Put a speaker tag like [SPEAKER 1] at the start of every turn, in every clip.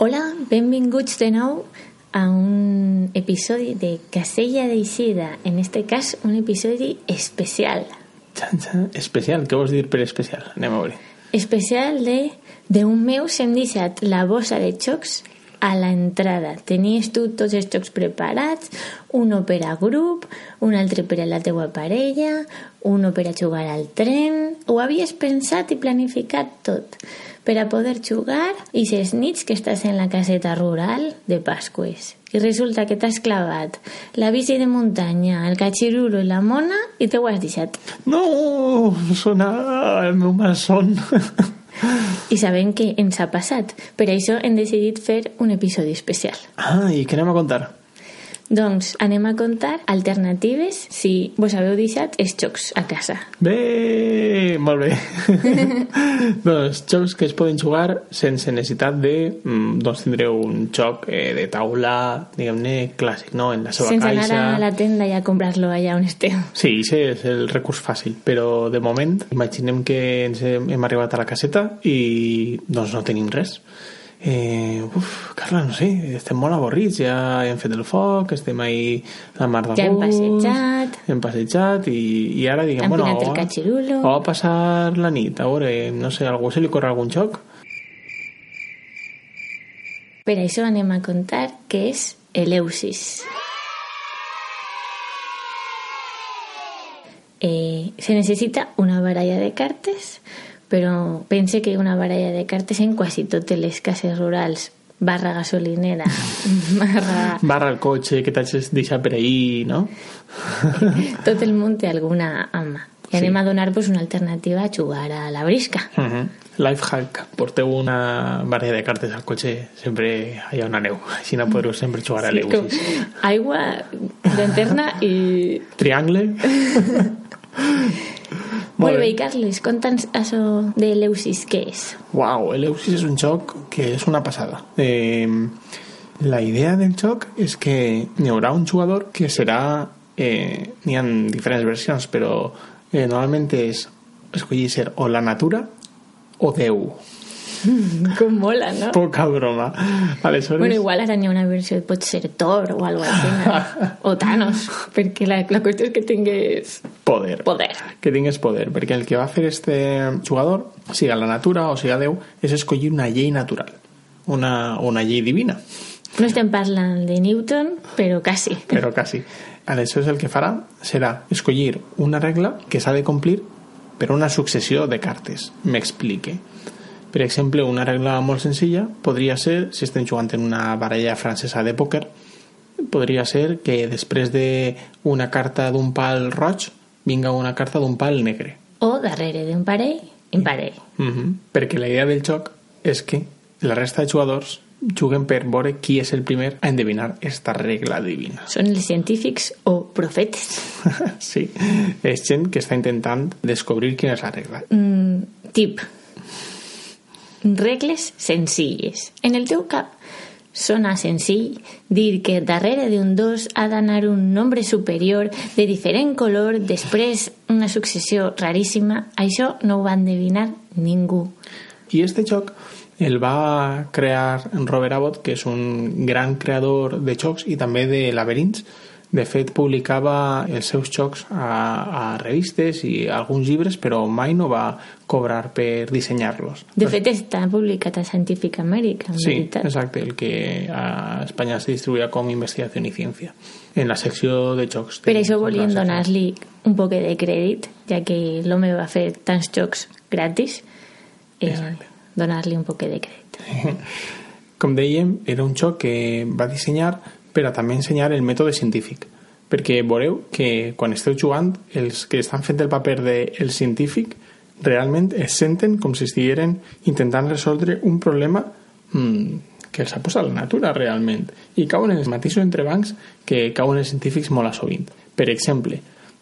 [SPEAKER 1] Hola, benvinguts de nou a un episodi de Casella d'Eixida. En este cas, un episodi especial.
[SPEAKER 2] Xan, xan. Especial, què vols dir per especial? Anem a veure.
[SPEAKER 1] Especial de... De un meu s'hem deixat la bossa de xocs a l'entrada. Tenies tu tots els xocs preparats, uno per a grup, un altre per a la teua parella, uno per a jugar al tren... Ho havies pensat i planificat tot per a poder jugar i ses nits que estàs en la caseta rural de Pasques. I resulta que t'has clavat la bici de muntanya, el catxiruro i la mona i te ho has deixat.
[SPEAKER 2] No, sona el meu malson.
[SPEAKER 1] I sabem que ens ha passat. Per això hem decidit fer un episodi especial.
[SPEAKER 2] Ah, i què anem a contar?
[SPEAKER 1] Doncs anem a contar alternatives si vos haveu deixat els jocs a casa.
[SPEAKER 2] Bé, molt bé. doncs jocs que es poden jugar sense necessitat de mm, doncs tindreu un joc eh, de taula, diguem-ne, clàssic, no? En la seva
[SPEAKER 1] Sense
[SPEAKER 2] caixa.
[SPEAKER 1] anar a la tenda i a comprar-lo allà on esteu.
[SPEAKER 2] Sí, ese és el recurs fàcil, però de moment imaginem que ens hem, hem arribat a la caseta i doncs no tenim res. Eh, uf, Carla, no sé, estem molt avorrits, ja hem fet el foc, estem ahí a la mar de
[SPEAKER 1] Ja hem passejat.
[SPEAKER 2] hem passejat i, i ara diguem,
[SPEAKER 1] Hem
[SPEAKER 2] bueno,
[SPEAKER 1] pinat el
[SPEAKER 2] o- o a passar la nit, a veure, no sé, algú se li corre algun joc?
[SPEAKER 1] Per això anem a contar què és Eleusis. Eh, se necessita una baralla de cartes, però pense que una baralla de cartes en quasi totes les cases rurals barra gasolinera, barra...
[SPEAKER 2] Barra el cotxe que t'has deixat per ahir, no?
[SPEAKER 1] Tot el món té alguna ama. I
[SPEAKER 2] Sí.
[SPEAKER 1] anem a donar-vos una alternativa a jugar a la brisca.
[SPEAKER 2] Uh -huh. Life hack, porteu una baralla de cartes al cotxe, sempre hi ha una neu, així no podreu sempre jugar a
[SPEAKER 1] Sí, com
[SPEAKER 2] l'Eusis.
[SPEAKER 1] aigua, llanterna i...
[SPEAKER 2] Triangle.
[SPEAKER 1] Molt bé, i Carles, conta'ns això de l'Eusis, què és?
[SPEAKER 2] Wow, l'Eusis és un joc que és una passada. Eh, la idea del joc és que hi haurà un jugador que serà... Eh, N'hi ha diferents versions, però eh, normalment és escollir ser o la natura o Déu.
[SPEAKER 1] Com mola, no?
[SPEAKER 2] Poca broma. Aleshores...
[SPEAKER 1] Bueno, igual ara n'hi ha una versió, pot ser Thor o algo així, no? o Thanos, perquè la, la qüestió és que tingués
[SPEAKER 2] Poder.
[SPEAKER 1] poder.
[SPEAKER 2] que tingués poder, perquè el que va fer este jugador, siga la natura o siga Déu, és escollir una llei natural, una, una llei divina,
[SPEAKER 1] No estem parlant de Newton, però quasi.
[SPEAKER 2] però quasi. Aleshores el que farà serà escollir una regla que s'ha de complir per una successió de cartes. M'explique. Per exemple, una regla molt senzilla podria ser, si estem jugant en una baralla francesa de pòquer, podria ser que després de una carta d'un pal roig vinga una carta d'un pal negre.
[SPEAKER 1] O darrere d'un parell, imparell.
[SPEAKER 2] Mhm. Perquè la idea del joc és que la resta de jugadors juguen per veure qui és el primer a endevinar esta regla divina.
[SPEAKER 1] Són els científics o profetes.
[SPEAKER 2] sí, és gent que està intentant descobrir quina és la regla.
[SPEAKER 1] Mm, tip. Regles senzilles. En el teu cap sona senzill dir que darrere d'un 2 ha d'anar un nombre superior de diferent color, després una successió raríssima. Això no ho va endevinar ningú.
[SPEAKER 2] I este joc el va crear Robert Abbott, que és un gran creador de jocs i també de laberints. De fet, publicava els seus jocs a, a revistes i a alguns llibres, però mai no va cobrar per dissenyar-los.
[SPEAKER 1] De fet, està publicat a Scientific American,
[SPEAKER 2] Sí,
[SPEAKER 1] veritat.
[SPEAKER 2] exacte, el que a Espanya se distribuïa com Investigació i Ciència, en la secció de jocs.
[SPEAKER 1] Per això
[SPEAKER 2] secció.
[SPEAKER 1] donar-li un poc de crèdit, ja que l'home va fer tants jocs gratis, eh, donar-li un poc de crèdit.
[SPEAKER 2] Com dèiem, era un joc que va dissenyar per a també ensenyar el mètode científic, perquè veureu que quan esteu jugant, els que estan fent el paper del de científic realment es senten com si estigueren intentant resoldre un problema mmm, que els ha posat la natura realment i cauen en els mateixos entrebancs que cauen els científics molt a sovint. Per exemple,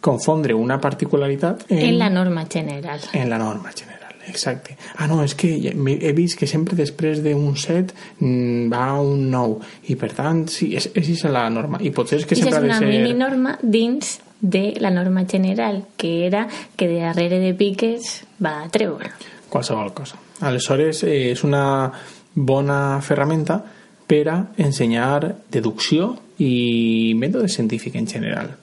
[SPEAKER 2] confondre una particularitat en,
[SPEAKER 1] En la norma general.
[SPEAKER 2] en la norma general, exacte. Ah, no, és que he vist que sempre després d'un 7 mm, va un 9 i per tant, sí, és, és, és la norma i potser és que sempre
[SPEAKER 1] és
[SPEAKER 2] ha de
[SPEAKER 1] una
[SPEAKER 2] ser...
[SPEAKER 1] mini norma dins de la norma general, que era que de darrere de piques va treure.
[SPEAKER 2] qualsevol cosa. Aleshores, eh, és una bona ferramenta per a ensenyar deducció i mètode científic en general.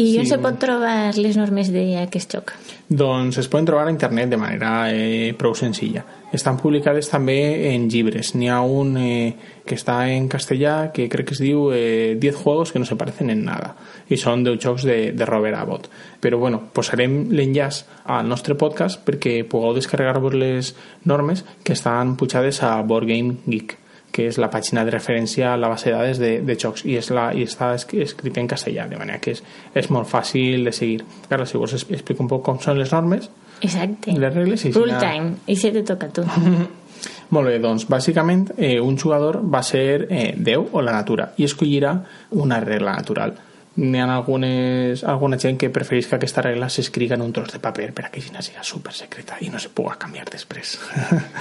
[SPEAKER 1] I on
[SPEAKER 2] Sí.
[SPEAKER 1] se pot trobar les normes d'aquest joc?
[SPEAKER 2] Doncs es poden trobar a internet de manera eh, prou senzilla. Estan publicades també en llibres. N'hi ha un eh, que està en castellà que crec que es diu eh, 10 juegos que no se parecen en nada i són 10 jocs de, de Robert Abbott. Però bueno, posarem l'enllaç al nostre podcast perquè pugueu descarregar-vos les normes que estan pujades a Board Game Geek que és la pàgina de referència a la base de dades de, de jocs i, és la, i està esc- escrit en castellà de manera que és, és molt fàcil de seguir Carla, si vols explico un poc com són les normes
[SPEAKER 1] Exacte.
[SPEAKER 2] les regles i si
[SPEAKER 1] Full
[SPEAKER 2] no-
[SPEAKER 1] time. I se te toca a tu.
[SPEAKER 2] molt bé, doncs bàsicament eh, un jugador va ser eh, Déu o la natura i escollirà una regla natural n'hi ha algunes, alguna gent que prefereix que aquesta regla s'escriga en un tros de paper per a que així siga super secreta i no se puga canviar després.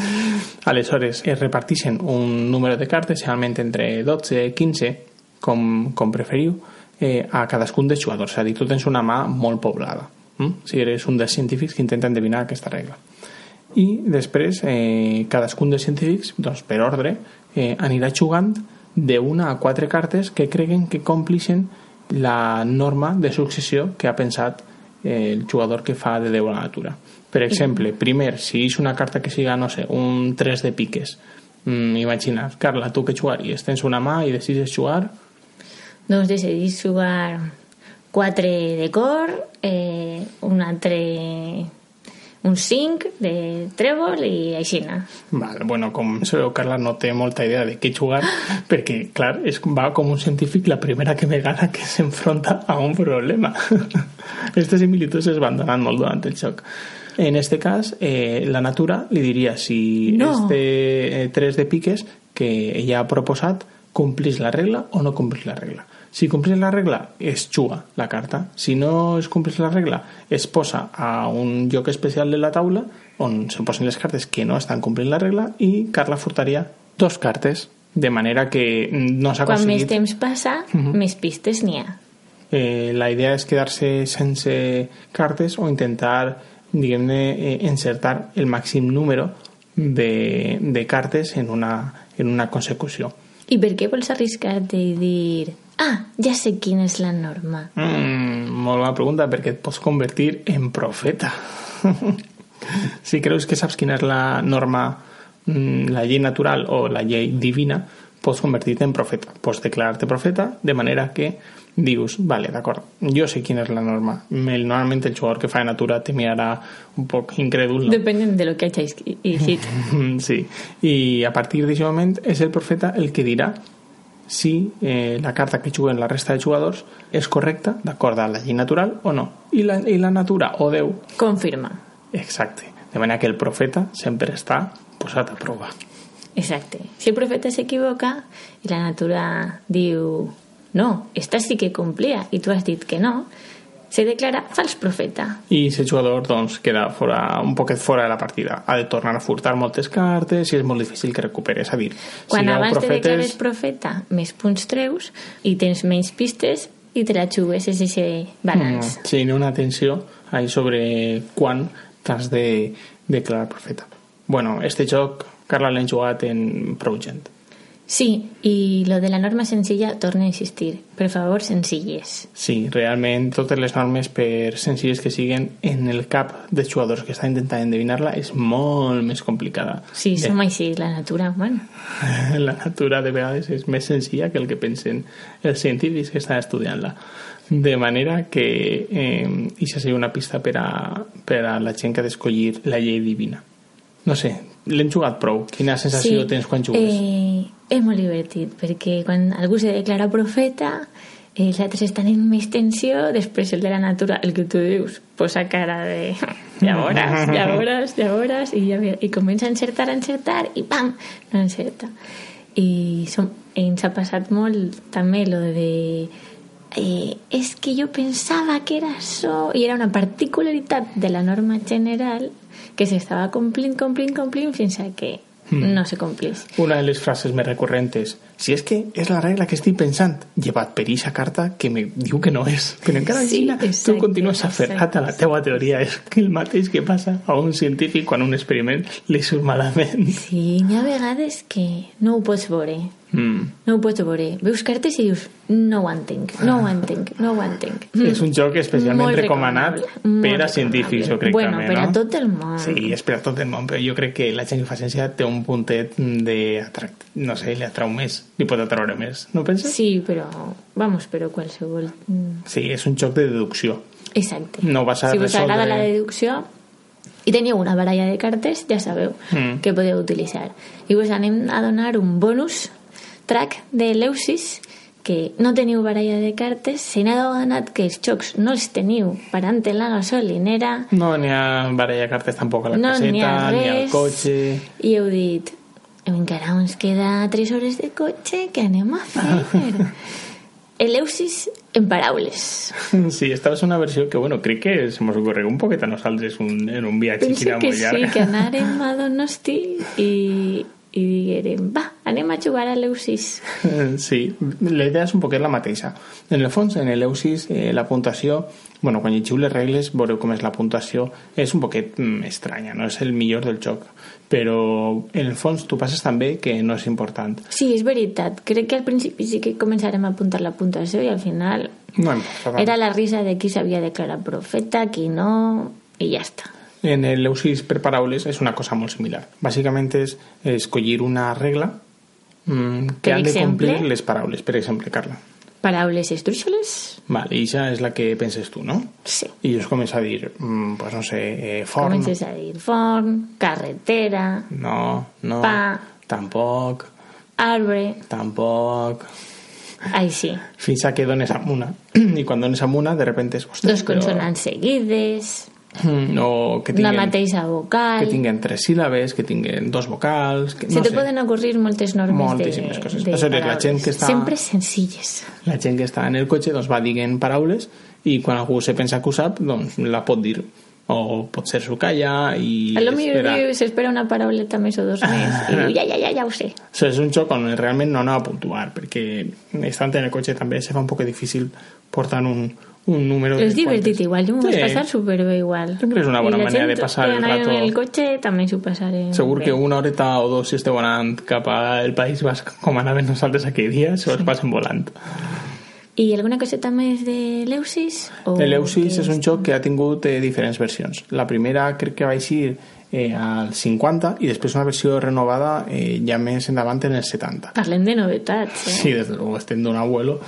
[SPEAKER 2] Aleshores es reparteixen un número de cartes generalment entre 12 i 15 com, com preferiu eh, a cadascun dels jugadors. És a dir, tu tens una mà molt poblada mm? si eres un dels científics que intenta endevinar aquesta regla. I després eh, cadascun dels científics doncs, per ordre eh, anirà jugant d'una a quatre cartes que creguen que complixen la norma de successió que ha pensat eh, el jugador que fa de Déu a la natura per exemple, primer, si és una carta que siga, no sé, un 3 de piques mm, imagina, Carla, tu que jugaries? Tens una mà i decides jugar
[SPEAKER 1] doncs decidís jugar 4 de cor, eh, un altre un 5 de trèvol i aixina.
[SPEAKER 2] Vale, bueno, com sabeu, Carla no té molta idea de què jugar perquè, clar, és, va com un científic la primera que vegada que s'enfronta a un problema. Aquestes similituds es van donant molt durant el joc. En este cas, eh, la natura li diria si
[SPEAKER 1] No.
[SPEAKER 2] este eh, 3 de piques que ella ha proposat complís la regla o no complís la regla. Si complís la regla, es juga la carta. Si no es complís la regla, es posa a un lloc especial de la taula on se posen les cartes que no estan complint la regla i Carla furtaria dos cartes de manera que no s'ha
[SPEAKER 1] Quan més
[SPEAKER 2] aconseguit
[SPEAKER 1] temps passa, més pistes n'hi ha.
[SPEAKER 2] eh, la idea és quedar-se sense cartes o intentar diguem-ne eh, encertar el màxim número de, de cartes en una, en una consecució
[SPEAKER 1] I per què vols arriscar-te i dir ah, ja sé quina és la norma?
[SPEAKER 2] Mm, molt bona pregunta, perquè et pots convertir en profeta. si creus que saps quina és la norma, mm, la llei natural o la llei divina, pots convertir-te en profeta. Pots declarar-te profeta de manera que dius, vale, d'acord, jo sé quina és la norma. Normalment el jugador que fa de natura te mirarà un poc incrèdul, no?
[SPEAKER 1] Depenent de lo que hagis llegit.
[SPEAKER 2] Sí, i a partir d'aquest moment és el profeta el que dirà si eh, la carta que juguen la resta de jugadors és correcta, d'acord a la llei natural o no. I la, I la natura o Déu,
[SPEAKER 1] Confirma.
[SPEAKER 2] exacte. De manera que el profeta sempre està posat a prova.
[SPEAKER 1] Exacte. Si el profeta s'equivoca i la natura diu no, esta sí que complia i tu has dit que no, se declara fals profeta.
[SPEAKER 2] I si el jugador doncs, queda fora, un poquet fora de la partida. Ha de tornar a furtar moltes cartes i és molt difícil que recupere. És a dir,
[SPEAKER 1] Quan
[SPEAKER 2] sigueu
[SPEAKER 1] abans te declares
[SPEAKER 2] profetes...
[SPEAKER 1] profeta, més punts treus i tens menys pistes i te la jugues és aquest balanç.
[SPEAKER 2] Mm, sí, una atenció ahí sobre quan t'has de declarar profeta. Bueno, este joc, Carla, l'hem jugat en prou gent.
[SPEAKER 1] Sí, i lo de la norma senzilla torna a insistir. Per favor, senzilles.
[SPEAKER 2] Sí, realment totes les normes, per senzilles que siguen, en el cap dels jugadors que estan intentant endevinar-la és molt més complicada.
[SPEAKER 1] Sí,
[SPEAKER 2] Bé,
[SPEAKER 1] som així, la natura, bueno.
[SPEAKER 2] la natura de vegades és més senzilla que el que pensen els científics que estan estudiant-la. De manera que eh, això seria una pista per a, per a la gent que ha d'escollir la llei divina. No sé, l'hem jugat prou. Quina sensació tens quan jugues?
[SPEAKER 1] Eh, és molt divertit, perquè quan algú se declara profeta, eh, els altres estan en més tensió, després el de la natura, el que tu dius, posa cara de... Ja veuràs, ja veuràs, i, ja, i comença a encertar, a encertar, i pam, no encerta. I som, ens ha passat molt també lo de... Eh, és que jo pensava que era això i era una particularitat de la norma general que s'estava complint, complint, complint fins a que no se compleix.
[SPEAKER 2] Una de les frases més recurrentes. Si és que és la regla que estic pensant llevat per eixa carta que me diu que no és. Però encara
[SPEAKER 1] Sí,
[SPEAKER 2] així tu
[SPEAKER 1] exacte,
[SPEAKER 2] continues aferrat a la teua teoria. És que el mateix que passa a un científic quan un experiment li surt malament.
[SPEAKER 1] Sí, hi ha vegades que no ho pots veure.
[SPEAKER 2] Mm.
[SPEAKER 1] No ho pots veure. Veus cartes i dius, no ho entenc, no ho entenc, no ho entenc.
[SPEAKER 2] és un joc especialment
[SPEAKER 1] Molt
[SPEAKER 2] recomanat per a científics jo crec
[SPEAKER 1] bueno,
[SPEAKER 2] també
[SPEAKER 1] per a
[SPEAKER 2] no?
[SPEAKER 1] tot el món.
[SPEAKER 2] Sí, és per a tot el món, però jo crec que la gent que fa ciència té un puntet de... No sé, li atrau més, li pot atraure més, no penses?
[SPEAKER 1] Sí, però, vamos, però qualsevol... mm,
[SPEAKER 2] Sí, és un joc de deducció.
[SPEAKER 1] Exacte.
[SPEAKER 2] No vas a
[SPEAKER 1] si us agrada
[SPEAKER 2] resoldre-
[SPEAKER 1] la deducció i teniu una baralla de cartes, ja sabeu
[SPEAKER 2] Mm.
[SPEAKER 1] que podeu utilitzar. I us anem a donar un bonus track de l'Eusis que no teniu baralla de cartes, se n'ha adonat que els jocs no els teniu parant en la gasolinera.
[SPEAKER 2] No n'hi ha baralla de cartes tampoc a la
[SPEAKER 1] no
[SPEAKER 2] caseta,
[SPEAKER 1] ha
[SPEAKER 2] ni al cotxe...
[SPEAKER 1] i heu dit encara ens queda 3 hores de cotxe què anem a fer? Eleusis en paraules.
[SPEAKER 2] Sí, esta ser una versió que, bueno, crec que se mos ocorre un poquet a nosaltres un, en un viatge
[SPEAKER 1] Penso que
[SPEAKER 2] molt
[SPEAKER 1] sí, que anàrem a Donosti i, i diguérem, va, anem a jugar a l'Eusis.
[SPEAKER 2] Sí, la idea és un poquet la mateixa. En el fons, en l'Eusis, eh, la puntuació, bueno, quan llegiu les regles, veureu com és la puntuació, és un poquet mm, estranya, no és el millor del joc, però en el fons tu passes també que no és important.
[SPEAKER 1] Sí, és veritat. Crec que al principi sí que començarem a apuntar la puntuació i al final
[SPEAKER 2] No importa.
[SPEAKER 1] era la risa de qui s'havia declarat profeta, qui no, i ja està.
[SPEAKER 2] En l'Eusis per paraules és una cosa molt similar. Bàsicament és escollir una regla mm, que han de
[SPEAKER 1] exemple?
[SPEAKER 2] complir les paraules. Per exemple, Carla.
[SPEAKER 1] Paraules estrúixoles?
[SPEAKER 2] Vale, i això és la que penses tu, no?
[SPEAKER 1] Sí.
[SPEAKER 2] I jo començo a dir, mm, pues no sé, eh, forn,
[SPEAKER 1] Comences a dir forn, carretera,
[SPEAKER 2] no, no,
[SPEAKER 1] Pa.
[SPEAKER 2] tampoc,
[SPEAKER 1] arbre...
[SPEAKER 2] tampoc...
[SPEAKER 1] Ai, sí.
[SPEAKER 2] Fins a que dones amb una. I quan dones amb una, de repente és...
[SPEAKER 1] Dos consonants seguides,
[SPEAKER 2] Però... O que
[SPEAKER 1] la
[SPEAKER 2] tinguen,
[SPEAKER 1] mateixa vocal...
[SPEAKER 2] que tinguen tres síl·labes, que tinguen dos vocals... Que,
[SPEAKER 1] Se
[SPEAKER 2] no
[SPEAKER 1] te
[SPEAKER 2] sé.
[SPEAKER 1] poden ocurrir moltes normes
[SPEAKER 2] Moltíssimes
[SPEAKER 1] de,
[SPEAKER 2] coses.
[SPEAKER 1] de
[SPEAKER 2] Aleshores, la
[SPEAKER 1] paraules.
[SPEAKER 2] gent que està-
[SPEAKER 1] Sempre senzilles.
[SPEAKER 2] La gent que està en el cotxe doncs, va dient paraules i quan algú se pensa que ho sap, doncs la pot dir. O pot ser s'ho calla i
[SPEAKER 1] A lo millor
[SPEAKER 2] espera.
[SPEAKER 1] s'espera una parauleta més o dos més. I diu, ja, ja, ja, ja ho sé.
[SPEAKER 2] Això és un joc on realment no anava a puntuar perquè estant en el cotxe també se fa un poc difícil portant un, un número de
[SPEAKER 1] divertit
[SPEAKER 2] quantes.
[SPEAKER 1] igual, jo m'ho
[SPEAKER 2] Sí.
[SPEAKER 1] vaig passar superbé igual.
[SPEAKER 2] Que és una bona
[SPEAKER 1] I
[SPEAKER 2] manera de passar el rato.
[SPEAKER 1] en el cotxe també s'ho passarem
[SPEAKER 2] Segur
[SPEAKER 1] bé.
[SPEAKER 2] que una horeta o dos si esteu anant cap al País Basc com anàvem nosaltres aquell dia se us passen volant.
[SPEAKER 1] I alguna coseta més de l'Eusis?
[SPEAKER 2] L'Eusis és un joc que ha tingut eh, diferents versions. La primera crec que va eixir eh, al 50 i després una versió renovada eh, ja més endavant en el 70.
[SPEAKER 1] Parlem de novetats, eh?
[SPEAKER 2] Sí, desde luego, estem d'un abuelo.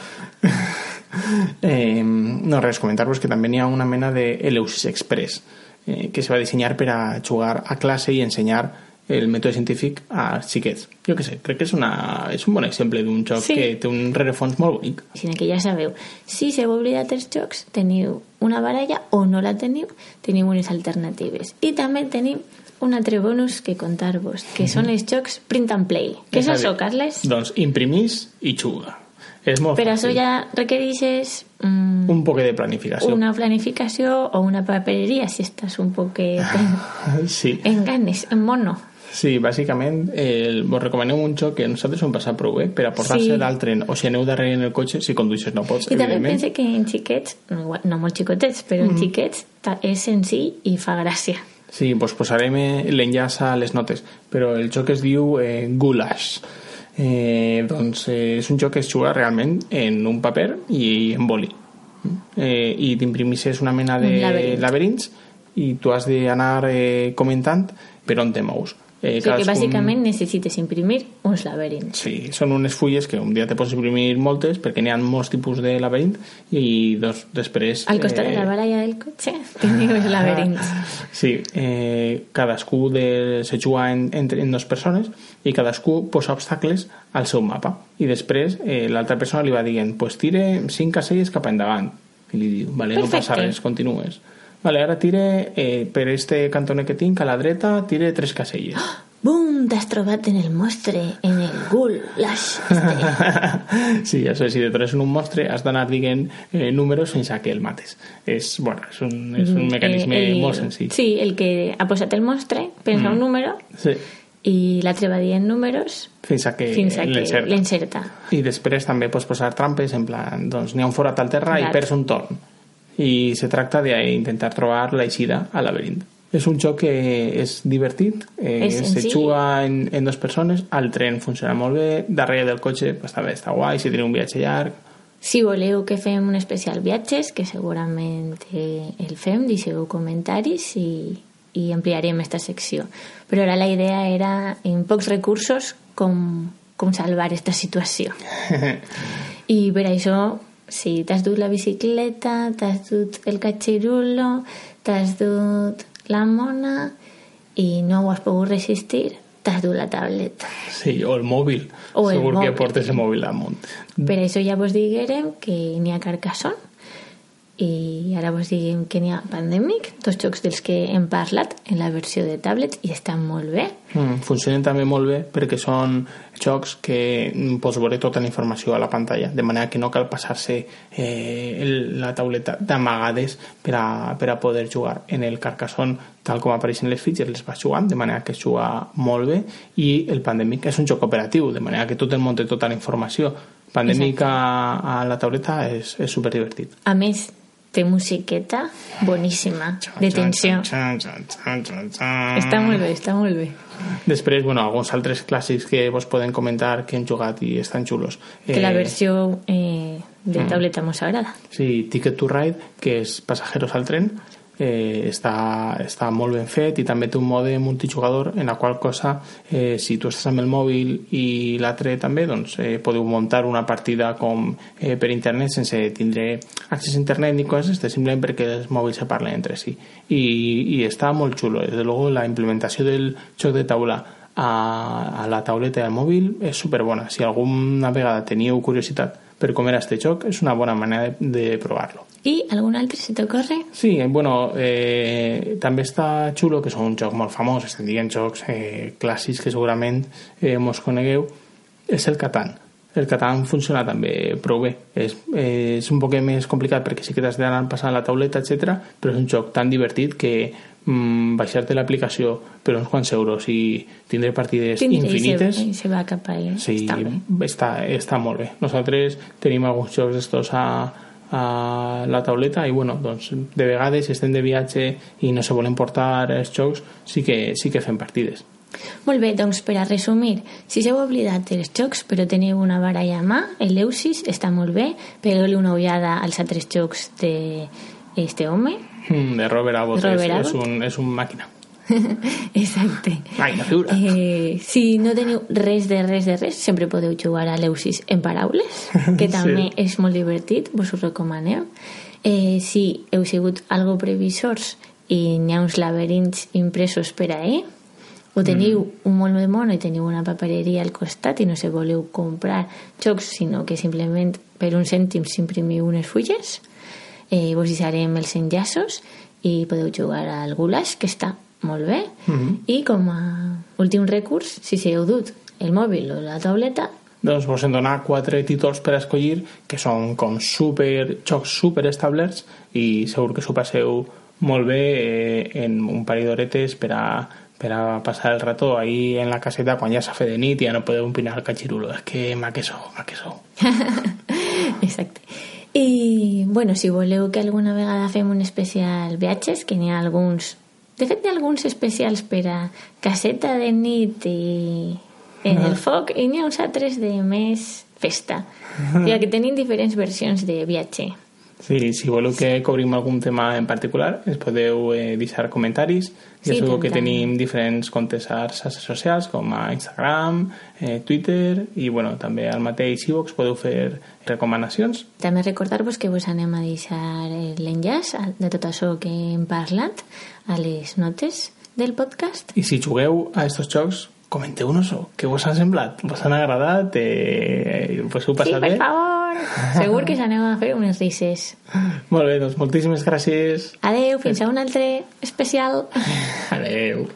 [SPEAKER 2] eh, no, res, comentar-vos que també n'hi ha una mena de Eleusis Express eh, que se va dissenyar per a jugar a classe i ensenyar el mètode científic a xiquets. Jo què sé, crec que és, una, és un bon exemple d'un joc
[SPEAKER 1] Sí.
[SPEAKER 2] que té un rerefons molt bonic.
[SPEAKER 1] sinó que ja sabeu, si se heu oblidat els jocs, teniu una baralla o no la teniu, teniu unes alternatives. I també tenim un altre bonus que contar-vos, que són els jocs print and play. Què és això, Carles?
[SPEAKER 2] Doncs imprimís i xuga. És molt
[SPEAKER 1] Per això
[SPEAKER 2] fàcil.
[SPEAKER 1] ja requereixes mm,
[SPEAKER 2] Un poc de planificació.
[SPEAKER 1] una planificació o una papereria si estàs un en,
[SPEAKER 2] Sí.
[SPEAKER 1] en ganes, en mono.
[SPEAKER 2] Sí, bàsicament el, vos recomanem un joc que nosaltres ho hem passat prou bé per aportar-se
[SPEAKER 1] Sí.
[SPEAKER 2] al tren o si aneu darrere en el cotxe, si conduixes no pots,
[SPEAKER 1] I també pense que en xiquets, no, molt xicotets, però en xiquets és senzill i fa gràcia.
[SPEAKER 2] Sí, doncs posarem eh, l'enllaç a les notes, però el joc es diu eh, Goulash. Eh, doncs eh, és un joc que es juga realment en un paper i en boli. Eh, I t'imprimisses una mena de
[SPEAKER 1] laberint.
[SPEAKER 2] laberints i tu has d'anar eh, comentant per on te mous. Eh,
[SPEAKER 1] O sigui que bàsicament necessites imprimir uns laberints.
[SPEAKER 2] Sí, són unes fulles que un dia te pots imprimir moltes perquè n'hi ha molts tipus de laberint i dos, després...
[SPEAKER 1] Al costat de la baralla del cotxe teniu els laberints.
[SPEAKER 2] Sí, eh, cadascú de, se juga en, en, en dues persones i cadascú posa obstacles al seu mapa i després eh, l'altra persona li va dient pues tire cinc caselles cap endavant i li diu, vale, no
[SPEAKER 1] Perfecte.
[SPEAKER 2] passa res, continues vale, ara tire eh, per este cantoner que tinc a la dreta tire tres caselles
[SPEAKER 1] Bum! T'has trobat en el mostre, en el goulash. Este.
[SPEAKER 2] sí, això si te trobes en un monstre has d'anar dient eh, números a que el mates és, bueno, és un, és un mecanisme
[SPEAKER 1] Eh, el-
[SPEAKER 2] molt senzill
[SPEAKER 1] Sí, el que ha posat el mostre pensa un número
[SPEAKER 2] sí.
[SPEAKER 1] i l'altre va dient números
[SPEAKER 2] fins a que
[SPEAKER 1] fins a que
[SPEAKER 2] l'encerta. I després també pots posar trampes, en plan, doncs n'hi ha un forat al terra
[SPEAKER 1] Clar.
[SPEAKER 2] i perds un torn. I se tracta d'intentar trobar l'eixida al laberint. És un joc que és divertit, eh,
[SPEAKER 1] És
[SPEAKER 2] se juga en, en dues persones, al tren funciona molt bé, darrere del cotxe pues, també està guai, si teniu un viatge llarg,
[SPEAKER 1] Si voleu que fem un especial viatges, que segurament eh, el fem, deixeu comentaris i, i ampliarem aquesta secció. Però ara la idea era, en pocs recursos, com, com salvar aquesta situació. I per això, si t'has dut la bicicleta, t'has dut el catxirulo, t'has dut la mona i no ho has pogut resistir, t'has dut la tableta.
[SPEAKER 2] sí, o el mòbil.
[SPEAKER 1] O el
[SPEAKER 2] Segur que
[SPEAKER 1] mòbil.
[SPEAKER 2] portes el mòbil damunt.
[SPEAKER 1] Per això ja vos diguérem que n'hi ha Carcassonne i ara vos diguem que n'hi ha Pandemic, dos jocs dels que hem parlat en la versió de tablet i estan molt bé.
[SPEAKER 2] Mm, funcionen també molt bé perquè són jocs que mm, pots veure tota la informació a la pantalla, de manera que no cal passar-se eh, el, la tauleta d'amagades per, a, per a poder jugar. En el Carcassonne, tal com apareixen les fitxes, les vas jugant, de manera que es juga molt bé, i el Pandemic és un joc operatiu, de manera que tu te'n munta tota la informació. Pandemic a, a la tauleta és, és superdivertit.
[SPEAKER 1] A més, té musiqueta boníssima, de tensió. Està molt bé, està molt bé.
[SPEAKER 2] Després, bueno, alguns altres clàssics que vos poden comentar que hem jugat i estan xulos.
[SPEAKER 1] Que la
[SPEAKER 2] Eh,
[SPEAKER 1] versió eh, de tableta mos agrada.
[SPEAKER 2] Sí, Ticket to Ride, que és passajeros al tren, eh, està, està molt ben fet i també té un mode multijugador en la qual cosa, eh, si tu estàs amb el mòbil i l'altre també, doncs eh, podeu muntar una partida com eh, per internet sense tindre accés a internet ni coses, simplement perquè els mòbils se parlen entre si. I, i està molt xulo. Desde luego, la implementació del joc de taula a, a la tauleta del mòbil és superbona. Si alguna vegada teniu curiositat per com era este joc, és una bona manera de, de provar-lo.
[SPEAKER 1] I algun altre se t'ocorre?
[SPEAKER 2] Sí, eh, bueno, eh, també està xulo, que són un joc molt famós, estem dient jocs eh, clàssics que segurament eh, mos conegueu, és el Catan. El Catan funciona també prou bé. És, eh, és un poc més complicat perquè sí que t'has d'anar passant la tauleta, etc. però és un joc tan divertit que mm, baixar-te l'aplicació per uns quants euros i tindré partides
[SPEAKER 1] Tindré i
[SPEAKER 2] infinites
[SPEAKER 1] se, i se va cap a ell.
[SPEAKER 2] Sí,
[SPEAKER 1] Està bé.
[SPEAKER 2] està, està molt bé. Nosaltres tenim alguns jocs d'estos a, a la tauleta i bueno, doncs de vegades si estem de viatge i no se volen portar els jocs sí que, sí que fem partides.
[SPEAKER 1] Molt bé, doncs per a resumir, si s'heu oblidat els jocs però teniu una baralla a mà, el Leusis està molt bé, pegueu-li una ullada als altres jocs de este home.
[SPEAKER 2] Mm, De Robert Abbott,
[SPEAKER 1] Robert
[SPEAKER 2] és, és,
[SPEAKER 1] Abbott.
[SPEAKER 2] un, és un màquina.
[SPEAKER 1] Exacte.
[SPEAKER 2] Màquina figura.
[SPEAKER 1] Eh, si no teniu res de res de res, sempre podeu jugar a l'Eusis en paraules, que també
[SPEAKER 2] Sí.
[SPEAKER 1] és molt divertit, vos ho recomaneu. Eh, si heu sigut algo previsors i n'hi ha uns laberints impresos per ahí, o teniu
[SPEAKER 2] Mm.
[SPEAKER 1] un molt de mono i teniu una papereria al costat i no se voleu comprar jocs, sinó que simplement per un cèntim s'imprimiu unes fulles, eh, vos deixarem els enllaços i podeu jugar al Gulash, que està molt bé.
[SPEAKER 2] Mhm.
[SPEAKER 1] I com a últim recurs, si s'heu dut el mòbil o la tauleta,
[SPEAKER 2] Doncs vos hem donat quatre títols per escollir que són com super, jocs super establerts i segur que s'ho passeu molt bé eh, en un parell d'horetes per a, per a passar el rato ahí en la caseta quan ja s'ha fet de nit i ja no podeu empinar el catxirulo. És que ma que sou, ma que sou.
[SPEAKER 1] Exacte. I, bueno, si voleu que alguna vegada fem un especial viatges, que n'hi ha alguns... De fet, hi ha alguns especials per a caseta de nit i en el foc, i n'hi ha uns altres de més festa. O sigui que tenim diferents versions de viatge.
[SPEAKER 2] Sí, si voleu que cobrim algun tema en particular, ens podeu eh, deixar comentaris. Ja
[SPEAKER 1] Sí,
[SPEAKER 2] sabeu que
[SPEAKER 1] tant.
[SPEAKER 2] tenim diferents comptes a xarxes socials, com a Instagram, eh, Twitter, i bueno, també al mateix iVox podeu fer recomanacions.
[SPEAKER 1] També recordar-vos que vos anem a deixar l'enllaç de tot això que hem parlat a les notes del podcast.
[SPEAKER 2] I si jugueu a estos jocs, comenteu-nos-ho. Què vos han semblat? Vos han agradat? Eh, vos heu
[SPEAKER 1] Sí,
[SPEAKER 2] passat
[SPEAKER 1] per
[SPEAKER 2] bé?
[SPEAKER 1] favor! Segur que s'aneu a fer unes rises.
[SPEAKER 2] Molt bé, doncs moltíssimes gràcies.
[SPEAKER 1] Adeu, fins a un altre especial.
[SPEAKER 2] Adeu.